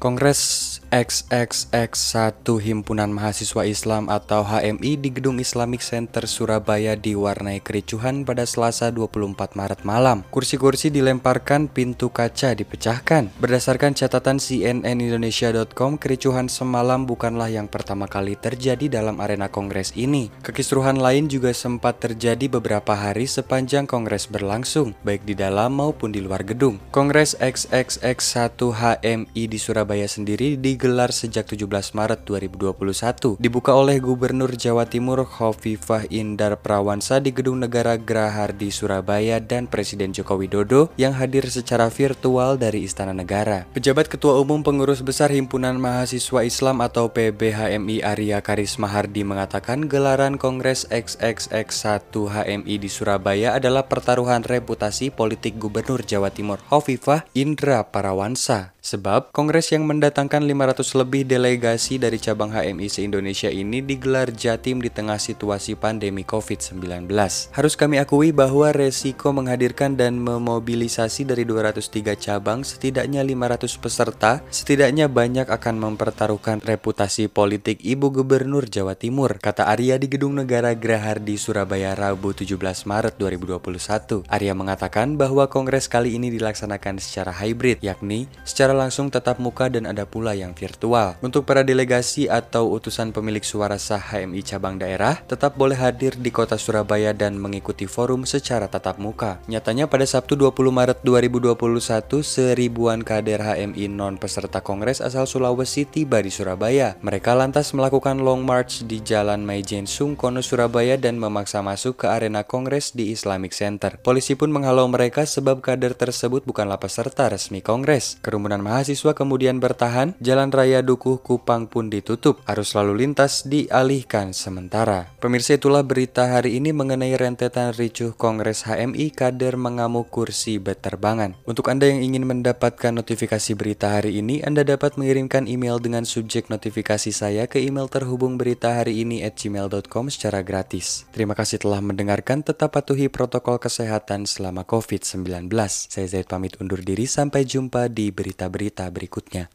Kongres XXX1 Himpunan Mahasiswa Islam atau HMI di Gedung Islamic Center Surabaya diwarnai kericuhan pada Selasa 24 Maret malam. Kursi-kursi dilemparkan, pintu kaca dipecahkan. Berdasarkan catatan cnnindonesia.com, kericuhan semalam bukanlah yang pertama kali terjadi dalam arena kongres ini. Kekisruhan lain juga sempat terjadi beberapa hari sepanjang kongres berlangsung, baik di dalam maupun di luar gedung. Kongres XXX1 HMI di Surabaya sendiri di digelar sejak 17 Maret 2021. Dibuka oleh Gubernur Jawa Timur Khofifah Indar Prawansa di Gedung Negara Grahardi Surabaya dan Presiden Joko Widodo yang hadir secara virtual dari Istana Negara. Pejabat Ketua Umum Pengurus Besar Himpunan Mahasiswa Islam atau PBHMI Arya Karisma Hardi mengatakan gelaran Kongres XXX1 HMI di Surabaya adalah pertaruhan reputasi politik Gubernur Jawa Timur Khofifah Indra Parawansa. Sebab kongres yang mendatangkan 500 lebih delegasi dari cabang HMI se-Indonesia ini digelar Jatim di tengah situasi pandemi COVID-19. Harus kami akui bahwa resiko menghadirkan dan memobilisasi dari 203 cabang setidaknya 500 peserta setidaknya banyak akan mempertaruhkan reputasi politik Ibu Gubernur Jawa Timur, kata Arya di Gedung Negara Grahardi Surabaya Rabu 17 Maret 2021. Arya mengatakan bahwa kongres kali ini dilaksanakan secara hybrid, yakni secara langsung tetap muka dan ada pula yang virtual. Untuk para delegasi atau utusan pemilik suara sah HMI cabang daerah tetap boleh hadir di kota Surabaya dan mengikuti forum secara tatap muka. Nyatanya pada Sabtu 20 Maret 2021, seribuan kader HMI non peserta kongres asal Sulawesi tiba di Surabaya. Mereka lantas melakukan long march di Jalan Maijen Sungkono Surabaya dan memaksa masuk ke arena kongres di Islamic Center. Polisi pun menghalau mereka sebab kader tersebut bukanlah peserta resmi kongres. Kerumunan mahasiswa kemudian bertahan, jalan raya Dukuh Kupang pun ditutup, arus lalu lintas dialihkan sementara. Pemirsa itulah berita hari ini mengenai rentetan ricuh Kongres HMI kader mengamuk kursi beterbangan. Untuk Anda yang ingin mendapatkan notifikasi berita hari ini, Anda dapat mengirimkan email dengan subjek notifikasi saya ke email terhubung berita hari ini at gmail.com secara gratis. Terima kasih telah mendengarkan, tetap patuhi protokol kesehatan selama COVID-19. Saya Zaid pamit undur diri, sampai jumpa di berita berita berikutnya.